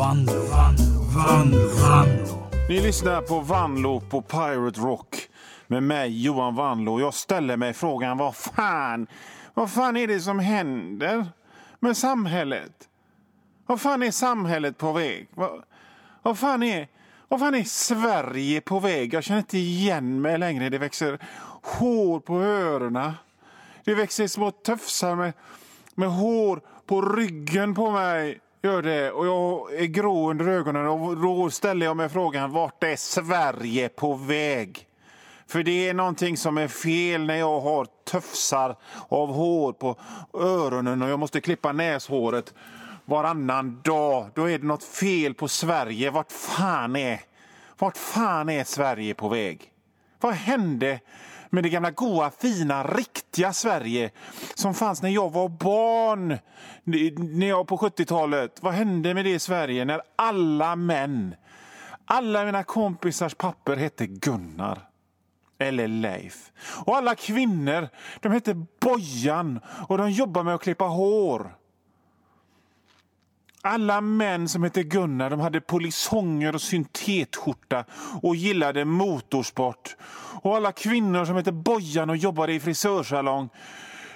Vanlo, Vanlo, Vanlo, Vanlo. Ni lyssnar på Vanlo på Pirate Rock med mig Johan Vanlo. Jag ställer mig frågan vad fan, vad fan är det som händer med samhället? Vad fan är samhället på väg? Vad, vad, fan är, vad fan är Sverige på väg? Jag känner inte igen mig längre. Det växer hår på öronen. Det växer små tufsar med, med hår på ryggen på mig. Gör det. Och jag är grå under ögonen och då ställer jag mig frågan vart är Sverige på väg? För det är någonting som är fel när jag har tufsar av hår på öronen och jag måste klippa näshåret varannan dag. Då är det något fel på Sverige. Vart fan är, vart fan är Sverige på väg? Vad hände med det gamla goa, fina, riktiga Sverige som fanns när jag var barn när jag på 70-talet? Vad hände med det Sverige när alla män, alla mina kompisars papper hette Gunnar? eller Leif. Och alla kvinnor de hette Bojan och de jobbade med att klippa hår. Alla män som hette Gunnar de hade polisonger och syntetskjorta och gillade motorsport. Och alla kvinnor som hette Bojan och jobbade i frisörsalong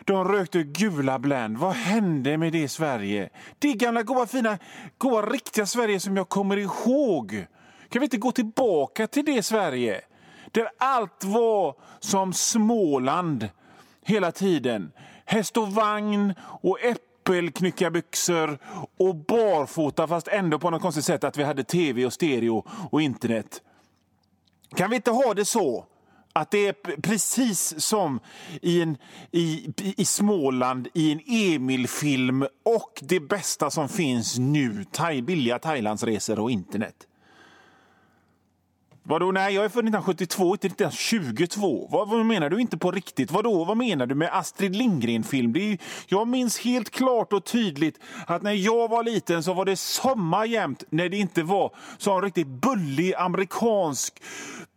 de rökte gula Blend. Vad hände med det Sverige? Det gamla goa, fina, goa, riktiga Sverige som jag kommer ihåg. Kan vi inte gå tillbaka till det Sverige? Där allt var som Småland hela tiden. Häst och vagn och äpple äppelknyckarbyxor och barfota fast ändå på något konstigt sätt att vi hade tv och stereo och internet. Kan vi inte ha det så? Att det är precis som i, en, i, i Småland i en Emil-film och det bästa som finns nu, thai, billiga Thailandsresor och internet. Vadå, nej jag är född 1972, inte 1922. Vad, vad menar du inte på riktigt? Vadå, vad menar du med Astrid Lindgren-film? Jag minns helt klart och tydligt att när jag var liten så var det sommar jämt när det inte var så riktigt bullig amerikansk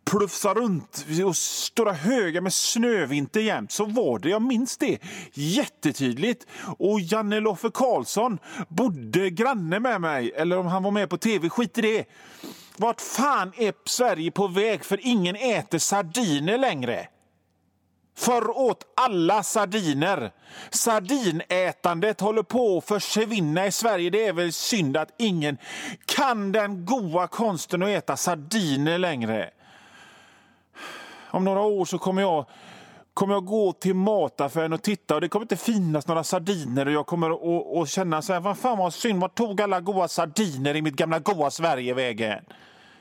plufsa runt och stora högar med snövinter jämt. Så var det. Jag minns det jättetydligt. Och Janne Loffe Karlsson bodde granne med mig, eller om han var med på tv, skit i det. Vart fan är Sverige på väg? För ingen äter sardiner längre. Förr åt alla sardiner. Sardinätandet håller på att försvinna i Sverige. Det är väl synd att ingen kan den goda konsten att äta sardiner längre. Om några år så kommer jag kommer jag gå till mataffären och titta och det kommer inte finnas några sardiner och jag kommer att, att känna så här, vad fan vad synd, vad tog alla goda sardiner i mitt gamla goa Sverige vägen?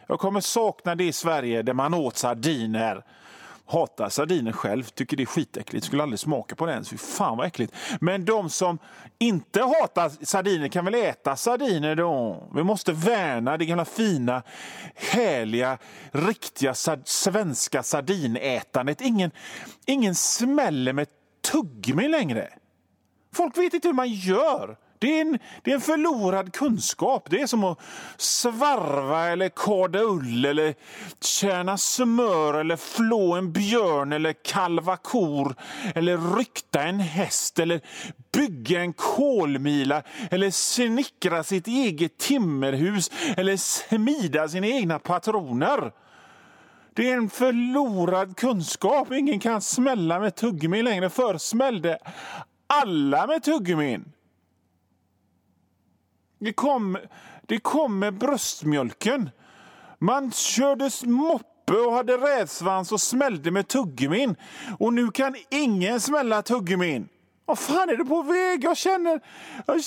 Jag kommer sakna det i Sverige där man åt sardiner. Hatar sardiner själv, tycker det är skitäckligt, skulle aldrig smaka på det ens. Fy fan vad äckligt. Men de som inte hatar sardiner kan väl äta sardiner då? Vi måste värna det gamla fina, härliga, riktiga svenska sardinätandet. Ingen, ingen smäller med tuggummi längre. Folk vet inte hur man gör. Det är, en, det är en förlorad kunskap. Det är som att svarva eller karda ull eller tjäna smör eller flå en björn eller kalva kor eller rykta en häst eller bygga en kolmila eller snickra sitt eget timmerhus eller smida sina egna patroner. Det är en förlorad kunskap. Ingen kan smälla med tuggummi längre. Förr smällde alla med tuggummin. Det kom, det kom med bröstmjölken. Man körde moppe och hade rävsvans och smällde med tuggummin. Och nu kan ingen smälla tuggummin. Vad fan är du på väg? Jag känner... Jag,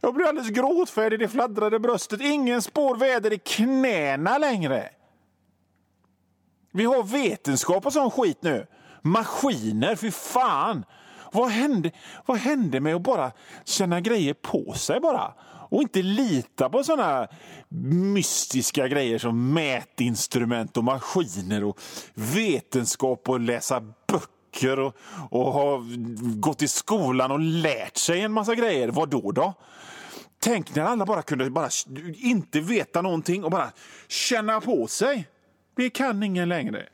jag blir alldeles gråtfärdig. Det fladdrade bröstet. Ingen spår väder i knäna längre. Vi har vetenskap och sån skit nu. Maskiner, fy fan. Vad hände, vad hände med att bara känna grejer på sig bara? Och inte lita på såna mystiska grejer som mätinstrument och maskiner och vetenskap och läsa böcker och, och ha gått i skolan och lärt sig en massa grejer. Vad då då? Tänk när alla bara kunde bara inte veta någonting och bara känna på sig. Det kan ingen längre.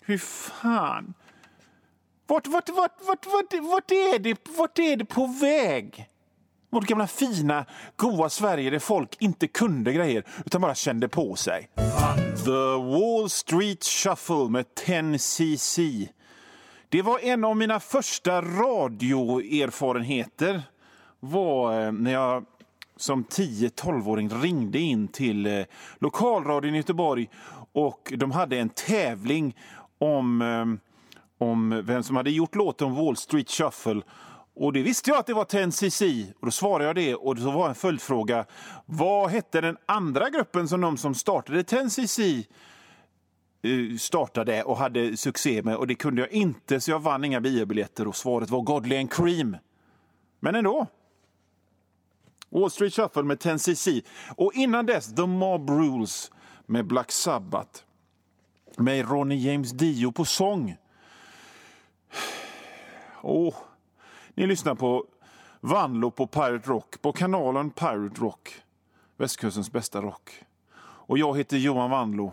Hur fan. Vart, vart, vart, vart, vart, vart, är det, vart är det på väg? Vårt gamla fina, goa Sverige där folk inte kunde grejer utan bara kände på sig. The Wall Street Shuffle med 10cc. Det var en av mina första radioerfarenheter. var eh, när jag som 10-12-åring ringde in till eh, lokalradion i Göteborg och de hade en tävling om, eh, om vem som hade gjort låten Wall Street Shuffle. Och det visste jag att det var 10cc och då svarade jag det och så var en följdfråga. Vad hette den andra gruppen som de som startade 10cc eh, startade och hade succé med och det kunde jag inte så jag vann inga biobiljetter och svaret var Godly and Cream. Men ändå. Wall Street Shuffle med 10cc och innan dess The Mob Rules med Black Sabbath med Ronnie James Dio på sång. Oh. Ni lyssnar på Vanlo på Pirate Rock, på kanalen Pirate Rock. Västkustens bästa rock. Och jag heter Johan Vanlo.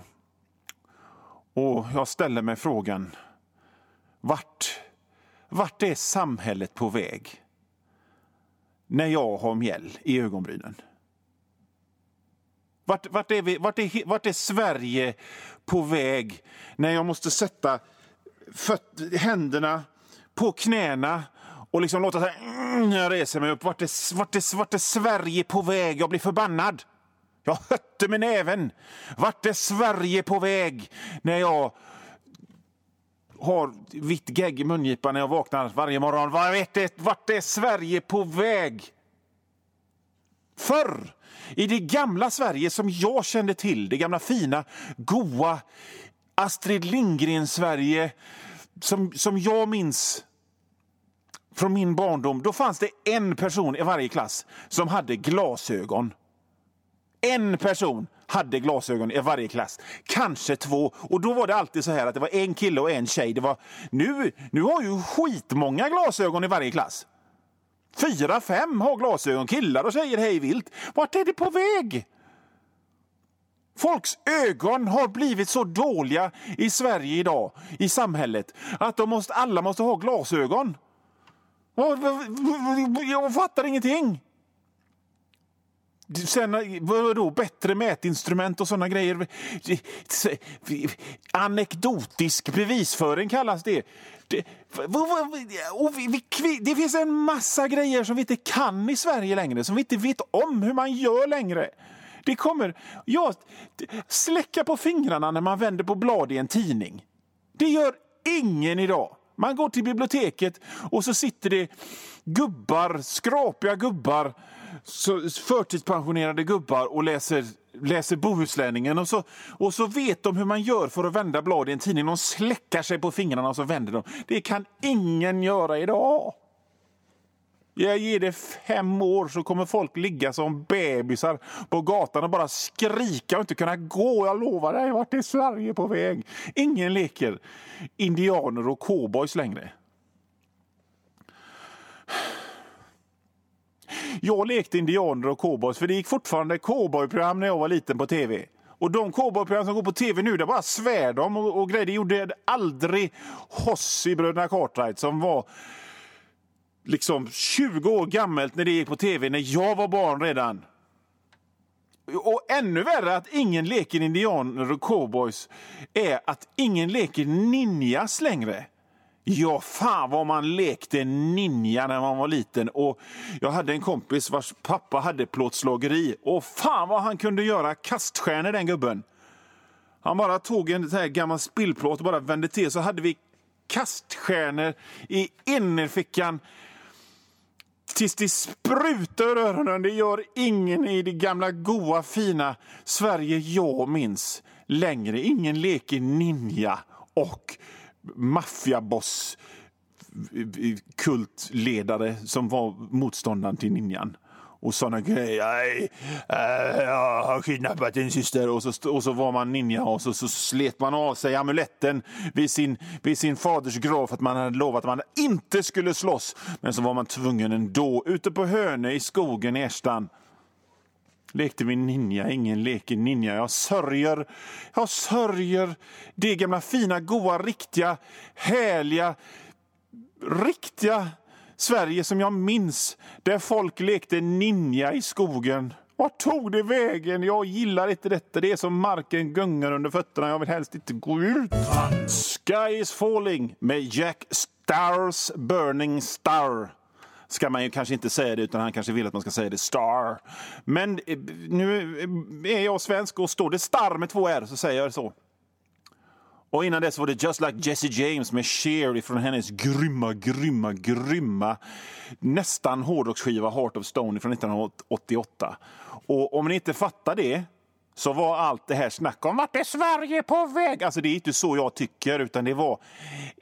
Och jag ställer mig frågan, vart, vart är samhället på väg? När jag har mjäll i ögonbrynen. Vart, vart, är vi, vart, är, vart är Sverige på väg när jag måste sätta föt, händerna på knäna och liksom låta så här, mm, jag reser mig upp. Vart är, vart, är, vart är Sverige på väg? Jag blir förbannad. Jag hötte med näven. Vart är Sverige på väg när jag har vitt gegg i mungipan när jag vaknar varje morgon? Vart är, vart är Sverige på väg? Förr, i det gamla Sverige som jag kände till, det gamla fina, goa Astrid Lindgren-Sverige som, som jag minns från min barndom, då fanns det en person i varje klass som hade glasögon. En person hade glasögon i varje klass, kanske två. Och då var det alltid så här att det var en kille och en tjej. Det var, nu, nu har ju skitmånga glasögon i varje klass. Fyra, fem har glasögon, killar och tjejer hej vilt. Vart är det på väg? Folks ögon har blivit så dåliga i Sverige idag, i samhället, att de måste, alla måste ha glasögon. Jag fattar ingenting. Sen vadå, bättre mätinstrument och såna grejer. Anekdotisk bevisföring kallas det. Det, det finns en massa grejer som vi inte kan i Sverige längre, som vi inte vet om hur man gör längre. Det kommer... Ja, släcka på fingrarna när man vänder på blad i en tidning. Det gör ingen idag. Man går till biblioteket och så sitter det gubbar, skrapiga gubbar, förtidspensionerade gubbar och läser, läser Bohuslänningen. Och så, och så vet de hur man gör för att vända blad i en tidning. De släckar sig på fingrarna och så vänder de. Det kan ingen göra idag. Jag ger det fem år så kommer folk ligga som bebisar på gatan och bara skrika och inte kunna gå. Jag lovar dig, vart är Sverige på väg? Ingen leker indianer och cowboys längre. Jag lekte indianer och cowboys för det gick fortfarande cowboyprogram när jag var liten på tv. Och de cowboyprogram som går på tv nu, där bara svär de och, och grejer. Det gjorde aldrig Hoss i Bröderna Cartwright som var liksom 20 år gammalt när det gick på tv, när jag var barn redan. Och ännu värre att ingen leker indianer och cowboys är att ingen leker ninjas längre. Ja, fan vad man lekte ninja när man var liten. Och Jag hade en kompis vars pappa hade plåtslageri. Och fan vad han kunde göra kaststjärnor den gubben. Han bara tog en här gammal spillplåt och bara vände till så hade vi kaststjärnor i innerfickan tills det sprutar ur öronen. Det gör ingen i det gamla goa fina Sverige jag minns längre. Ingen leker ninja och maffiaboss eh, eh, kultledare som var motståndaren till ninjan och såna grejer. Eh, jag har kidnappat din syster. Och så, och så var man ninja och så, så slet man av sig amuletten vid sin, vid sin faders grav för att man hade lovat att man inte skulle slåss. Men så var man tvungen ändå. Ute på Hönö i skogen i Erstan lekte vi ninja, ingen leker ninja. Jag sörjer, jag sörjer det gamla fina, goa, riktiga, härliga, riktiga Sverige som jag minns, där folk lekte ninja i skogen. Vart tog det vägen? Jag gillar inte detta. Det är som marken gungar under fötterna. Jag vill helst inte gå ut. Sky is falling med Jack Stars Burning Star ska man ju kanske inte säga det, utan han kanske vill att man ska säga det star. Men eh, nu är jag svensk och står det star med två r så säger jag det så. Och innan dess var det Just Like Jesse James med Cher från hennes grymma, grymma, grymma nästan hårdrocksskiva Heart of Stone från 1988. Och om ni inte fattar det så var allt det här snack om vart är Sverige på väg? Alltså det är inte så jag tycker, utan det var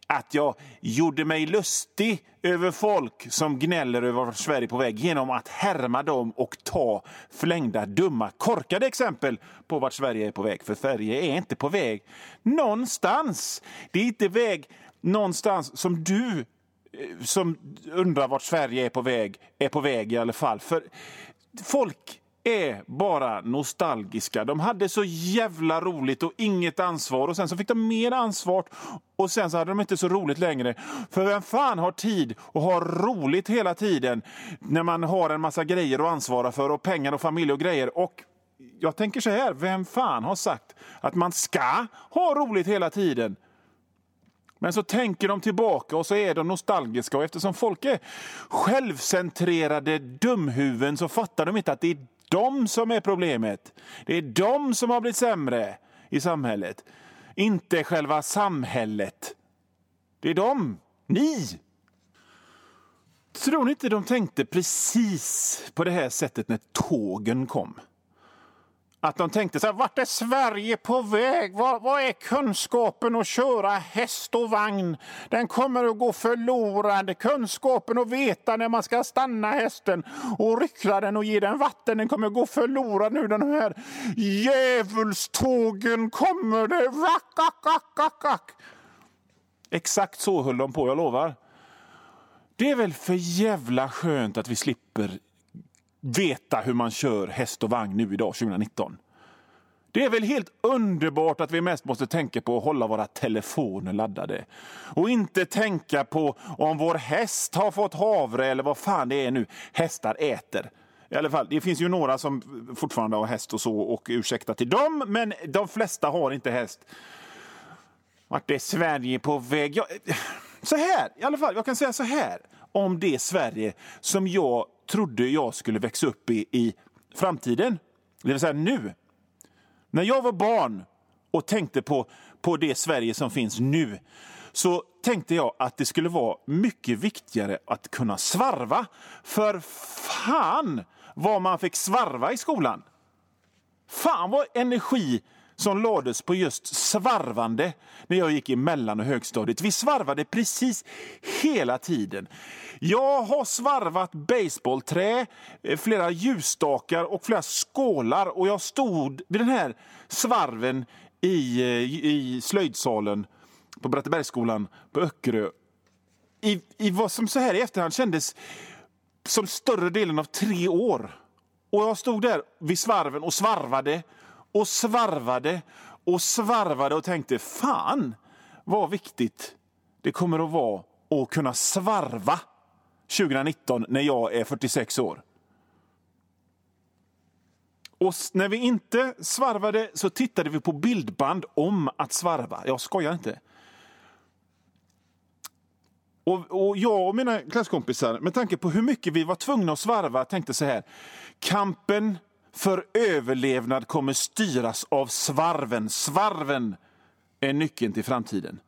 att jag gjorde mig lustig över folk som gnäller över vart Sverige är på väg genom att härma dem och ta flängda, dumma, korkade exempel på vart Sverige är på väg. För Sverige är inte på väg någonstans. Det är inte väg någonstans som du eh, som undrar vart Sverige är på väg, är på väg i alla fall. För folk är bara nostalgiska. De hade så jävla roligt och inget ansvar. Och Sen så fick de mer ansvar och sen så hade de inte så roligt längre. För vem fan har tid att ha roligt hela tiden när man har en massa grejer att ansvara för och pengar och familj och grejer. Och jag tänker så här, vem fan har sagt att man ska ha roligt hela tiden? Men så tänker de tillbaka och så är de nostalgiska och eftersom folk är självcentrerade dumhuvuden så fattar de inte att det är de som är problemet. Det är de som har blivit sämre i samhället. Inte själva samhället. Det är de. Ni. Tror ni inte de tänkte precis på det här sättet när tågen kom? Att de tänkte så här, vart är Sverige på väg? Vad, vad, är kunskapen att köra häst och vagn? Den kommer att gå förlorad. Kunskapen att veta när man ska stanna hästen och ryckla den och ge den vatten, den kommer att gå förlorad nu. Den här djävulstågen kommer det. Vack, ack, ack, ack, ack. Exakt så höll de på, jag lovar. Det är väl för jävla skönt att vi slipper veta hur man kör häst och vagn nu idag 2019. Det är väl helt underbart att vi mest måste tänka på att hålla våra telefoner laddade. Och inte tänka på om vår häst har fått havre eller vad fan det är nu hästar äter. I alla fall, det finns ju några som fortfarande har häst och så, och ursäkta till dem, men de flesta har inte häst. Vart är Sverige på väg? Jag, så här, i alla fall, jag kan säga så här om det Sverige som jag trodde jag skulle växa upp i i framtiden. Det vill säga nu. När jag var barn och tänkte på, på det Sverige som finns nu så tänkte jag att det skulle vara mycket viktigare att kunna svarva. För fan vad man fick svarva i skolan! Fan vad energi som lades på just svarvande när jag gick i mellan och högstadiet. Vi svarvade precis hela tiden. Jag har svarvat baseballträ, eh, flera ljusstakar och flera skålar och jag stod vid den här svarven i, eh, i slöjdsalen på Brattebergsskolan på Öckerö i, i vad som så här i efterhand kändes som större delen av tre år. Och jag stod där vid svarven och svarvade och svarvade och svarvade och tänkte fan vad viktigt det kommer att vara att kunna svarva 2019 när jag är 46 år. Och när vi inte svarvade så tittade vi på bildband om att svarva. Jag skojar inte. Och, och jag och mina klasskompisar, med tanke på hur mycket vi var tvungna att svarva, tänkte så här. Kampen för överlevnad kommer styras av svarven. Svarven är nyckeln till framtiden.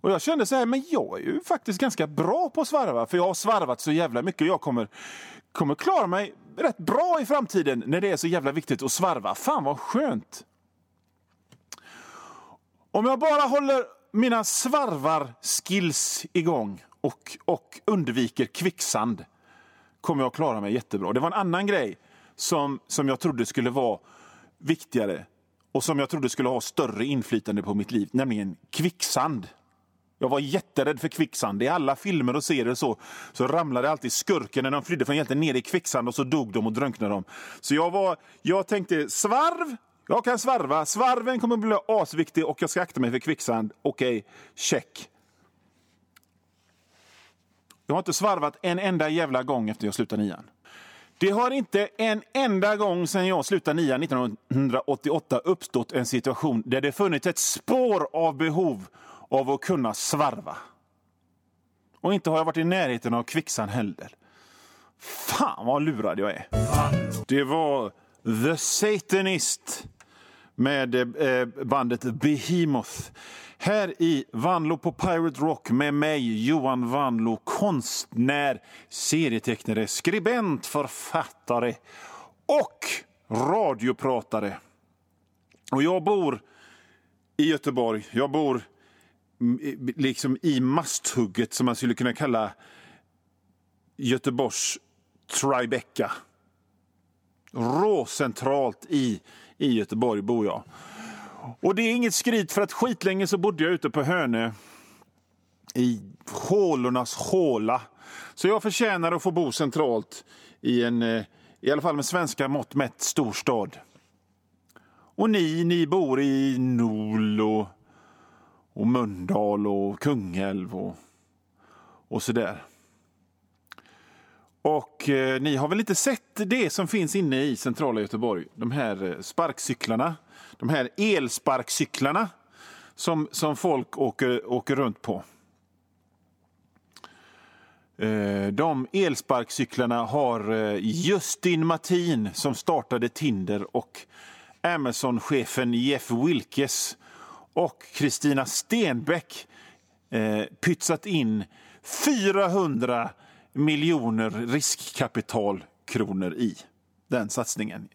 Och jag kände så här, men jag är ju faktiskt ganska bra på att svarva, för jag har svarvat så jävla mycket. Jag kommer, kommer klara mig rätt bra i framtiden när det är så jävla viktigt att svarva. Fan vad skönt! Om jag bara håller mina svarvar-skills igång och, och undviker kvicksand kommer jag klara mig jättebra. Det var en annan grej som, som jag trodde skulle vara viktigare och som jag trodde skulle ha större inflytande på mitt liv, nämligen kvicksand. Jag var jätterädd för kvicksand. I alla filmer och serier så, så ramlade alltid skurken när de flydde från hjälten ner i kvicksand och så dog de och drunknade de. Så jag, var, jag tänkte svarv, jag kan svarva. Svarven kommer att bli asviktig och jag ska akta mig för kvicksand. Okej, okay, check. Jag har inte svarvat en enda jävla gång efter jag slutade nian. Det har inte en enda gång sedan jag slutade nian 1988 uppstått en situation där det funnits ett spår av behov av att kunna svarva. Och inte har jag varit i närheten av kvicksand heller. Fan vad lurad jag är. Det var The Satanist med eh, bandet Behemoth. Här i Vanlo på Pirate Rock med mig, Johan Vanlo, konstnär, serietecknare, skribent, författare och radiopratare. Och jag bor i Göteborg. Jag bor mm, liksom i masthugget som man skulle kunna kalla Göteborgs Tribeca. Råcentralt i, i Göteborg bor jag. Och det är inget skryt för att skitlänge så bodde jag ute på Hönö i hålornas håla. Så jag förtjänar att få bo centralt i en, eh, i alla fall med svenska mått mätt, stor stad. Och ni, ni bor i Nol och, och Mölndal och Kungälv och, och sådär. Och eh, ni har väl inte sett det som finns inne i centrala Göteborg? De här eh, sparkcyklarna, de här elsparkcyklarna som, som folk åker, åker runt på. Eh, de elsparkcyklarna har eh, Justin Martin som startade Tinder och Amazon-chefen Jeff Wilkes och Kristina Stenbeck eh, pytsat in 400 miljoner riskkapitalkronor i den satsningen.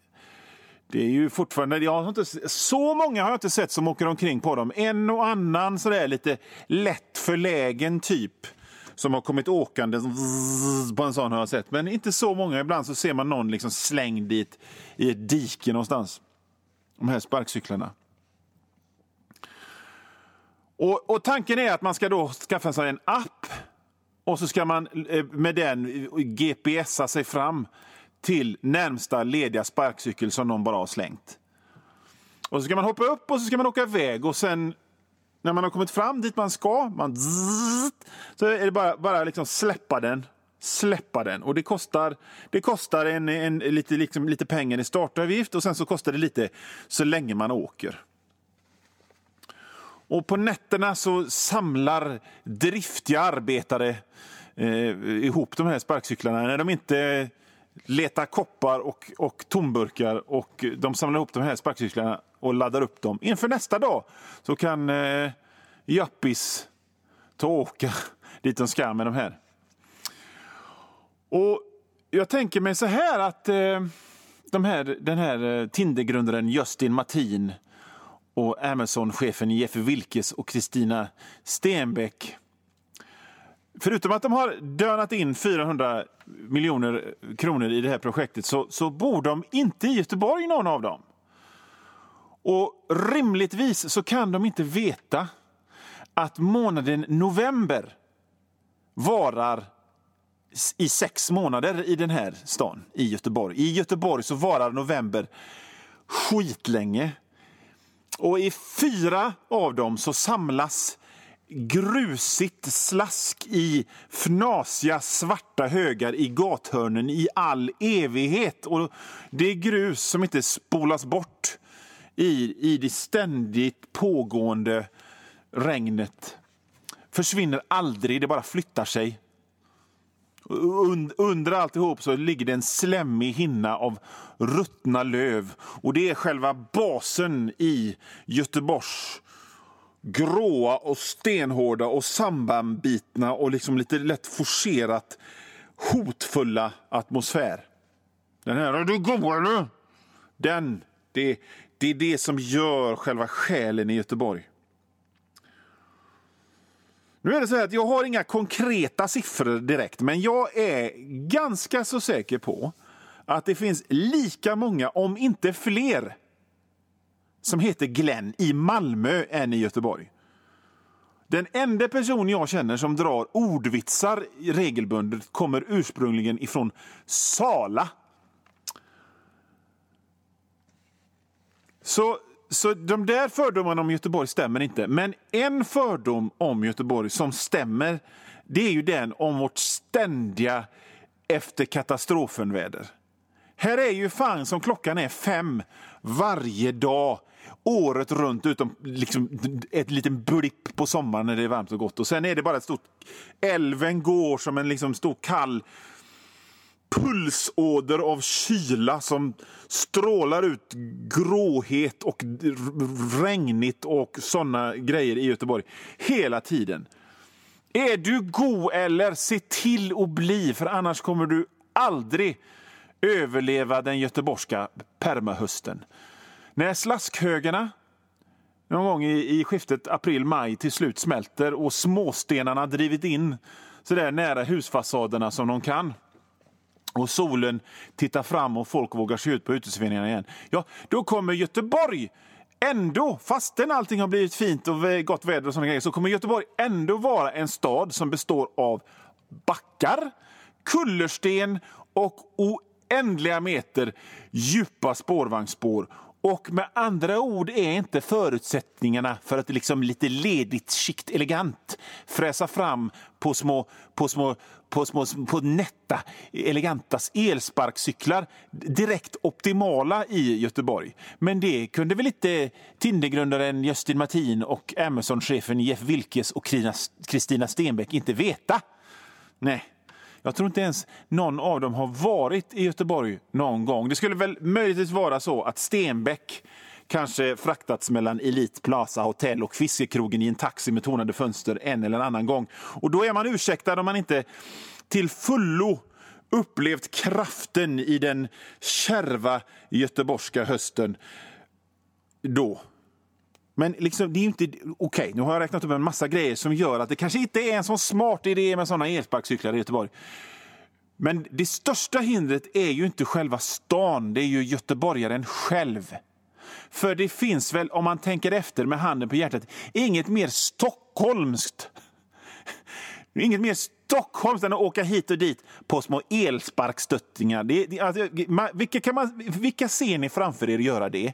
Det är ju fortfarande, jag har inte, så många har jag inte sett som åker omkring på dem. En och annan sådär lite lätt förlägen typ som har kommit åkande på en sån har jag sett. Men inte så många. Ibland så ser man någon liksom slängd i ett, i ett dike någonstans. De här sparkcyklarna. Och, och tanken är att man ska då skaffa sig en app och så ska man eh, med den eh, GPSa sig fram till närmsta lediga sparkcykel som någon bara har slängt. Och så ska man hoppa upp och så ska man åka iväg och sen när man har kommit fram dit man ska, man zzzt, så är det bara, bara liksom släppa den. Släppa den. Och det kostar, det kostar en, en, lite, liksom, lite pengar i startavgift och sen så kostar det lite så länge man åker. Och på nätterna så samlar driftiga arbetare eh, ihop de här sparkcyklarna. När de inte letar koppar och, och tomburkar och de samlar ihop de här sparkcyklarna och laddar upp dem. Inför nästa dag så kan eh, Jappis ta och åka dit de ska med de här. Och jag tänker mig så här att eh, de här, den här eh, Tindergrundaren Justin Martin och Amazon-chefen Jeff Wilkes och Kristina Stenbeck Förutom att de har dönat in 400 miljoner kronor i det här projektet så, så bor de inte i Göteborg, någon av dem. Och rimligtvis så kan de inte veta att månaden november varar i sex månader i den här stan, i Göteborg. I Göteborg så varar november skitlänge. Och i fyra av dem så samlas grusigt slask i fnasiga svarta högar i gathörnen i all evighet. Och Det är grus som inte spolas bort i, i det ständigt pågående regnet. Försvinner aldrig, det bara flyttar sig. Under alltihop så ligger det en slemmig hinna av ruttna löv. Och Det är själva basen i Göteborgs gråa och stenhårda och sammanbitna och liksom lite lätt forcerat hotfulla atmosfär. Den här, är du god eller? Den, det, det är det som gör själva själen i Göteborg. Nu är det så att jag har inga konkreta siffror direkt, men jag är ganska så säker på att det finns lika många, om inte fler, som heter Glenn i Malmö än i Göteborg. Den enda person jag känner som drar ordvitsar regelbundet kommer ursprungligen ifrån Sala. Så, så de där fördomarna om Göteborg stämmer inte. Men en fördom om Göteborg som stämmer det är ju den om vårt ständiga efter katastrofen-väder. Här är ju fan som klockan är fem varje dag året runt utom liksom ett liten blipp på sommaren när det är varmt och gott. Och Sen är det bara ett stort... Älven går som en liksom stor kall pulsåder av kyla som strålar ut gråhet och regnigt och såna grejer i Göteborg hela tiden. Är du god eller se till att bli, för annars kommer du aldrig överleva den göteborgska permahösten. När slaskhögarna någon gång i, i skiftet april-maj till slut smälter och småstenarna drivit in så där nära husfasaderna som de kan och solen tittar fram och folk vågar se ut på uteserveringarna igen. Ja, då kommer Göteborg ändå, fastän allting har blivit fint och gott väder och sådana grejer, så kommer Göteborg ändå vara en stad som består av backar, kullersten och oändliga meter djupa spårvagnsspår och med andra ord är inte förutsättningarna för att liksom lite ledigt, skikt, elegant fräsa fram på små, på små, på små på nätta, eleganta elsparkcyklar direkt optimala i Göteborg. Men det kunde väl inte Tindergrundaren Justin Martin och Amazon-chefen Jeff Wilkes och Kristina Stenbeck inte veta? Nej. Jag tror inte ens någon av dem har varit i Göteborg någon gång. Det skulle väl möjligtvis vara så att Stenbeck kanske fraktats mellan Elite Plaza Hotel och Fiskekrogen i en taxi med tonade fönster en eller annan gång. Och då är man ursäktad om man inte till fullo upplevt kraften i den kärva göteborgska hösten då. Men liksom, det är inte... Okej, okay, nu har jag räknat upp en massa grejer som gör att det kanske inte är en så smart idé med såna elsparkcyklar i Göteborg. Men det största hindret är ju inte själva stan, det är ju göteborgaren själv. För det finns väl, om man tänker efter med handen på hjärtat, inget mer stockholmskt Inget mer stockholmskt än att åka hit och dit på små elsparkstöttingar. Det, det, alltså, vilka, kan man, vilka ser ni framför er göra det?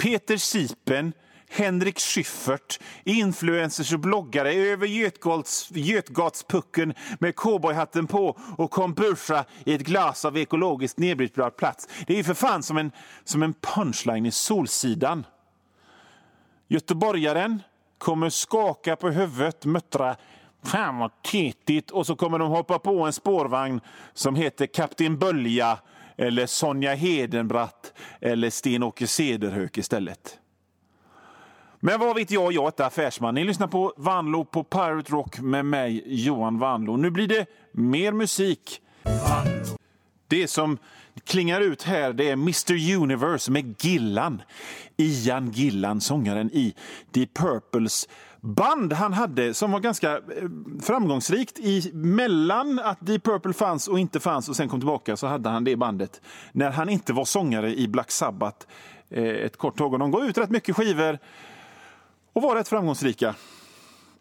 Peter Sipen, Henrik Schyffert, influencers och bloggare över Götgats, Götgatspucken med cowboyhatten på och kombucha i ett glas av ekologiskt nedbrytbar plats. Det är ju för fan som en, som en punchline i Solsidan. Göteborgaren kommer skaka på huvudet, muttra Fan vad tetigt! Och så kommer de hoppa på en spårvagn som heter Kapten Bölja eller Sonja Hedenbratt eller Sten-Åke Cederhök istället. Men vad vet jag, jag är inte affärsman. Ni lyssnar på Vanlo på Pirate Rock med mig, Johan Vanlo. Nu blir det mer musik. Det som klingar ut här det är Mr Universe med Gillan. Ian Gillan, sångaren i Deep Purples band han hade som var ganska eh, framgångsrikt. I, mellan att Deep Purple fanns och inte fanns och sen kom tillbaka så hade han det bandet när han inte var sångare i Black Sabbath eh, ett kort tag. Och de gav ut rätt mycket skivor och var rätt framgångsrika.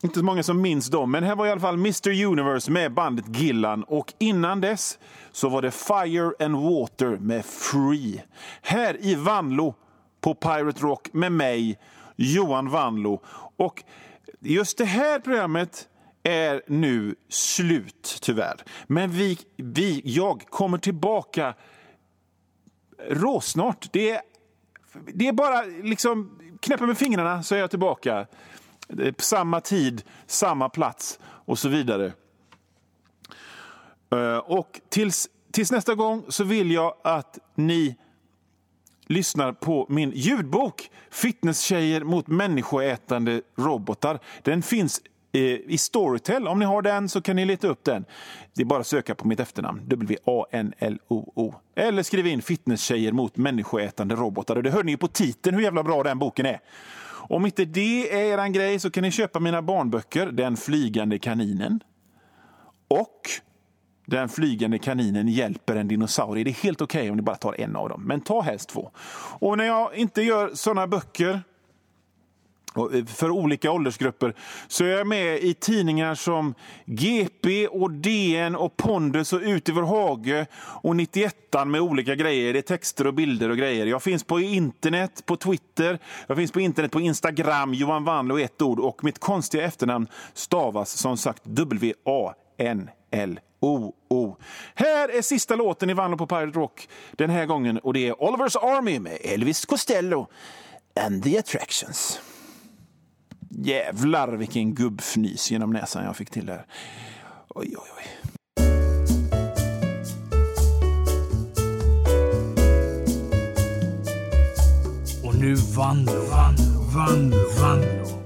Inte så många som minns dem, men här var i alla fall Mr Universe med bandet Gillan. Och innan dess så var det Fire and Water med Free. Här i Vanlo på Pirate Rock med mig, Johan Vanlo. Och just det här programmet är nu slut, tyvärr. Men vi, vi, jag kommer tillbaka råsnart. Det är, det är bara liksom knäppa med fingrarna så är jag tillbaka. På samma tid, samma plats och så vidare. Eh, och tills, tills nästa gång så vill jag att ni lyssnar på min ljudbok Fitnesstjejer mot människoätande robotar. Den finns eh, i Storytel. Om ni har den så kan ni leta upp den. Det är bara att söka på mitt efternamn, W-A-N-L-O-O. Eller skriv in fitnesstjejer mot människoätande robotar. Och det hör ni ju på titeln hur jävla bra den boken är. Om inte det är er grej så kan ni köpa mina barnböcker Den flygande kaninen och den flygande kaninen hjälper en dinosaurie. Det är helt okej okay om ni bara tar en av dem, men ta helst två. Och när jag inte gör såna böcker eh, för olika åldersgrupper så är jag med i tidningar som GP, och DN, och Pondus och Ut i vår hage och 91 med olika grejer. Det är texter och bilder och grejer. Jag finns på internet, på Twitter, jag finns på internet på Instagram, Johan Wanlo ett ord och mitt konstiga efternamn stavas som sagt W-A-N-L oh, oh. Här är sista låten i Vanlo på Pirate Rock den här gången och det är Oliver's Army med Elvis Costello and the Attractions. Jävlar vilken gubbfnys genom näsan jag fick till där. Oj, oj, oj. Och nu Vanlo, Vanlo, Vanlo, Vanlo.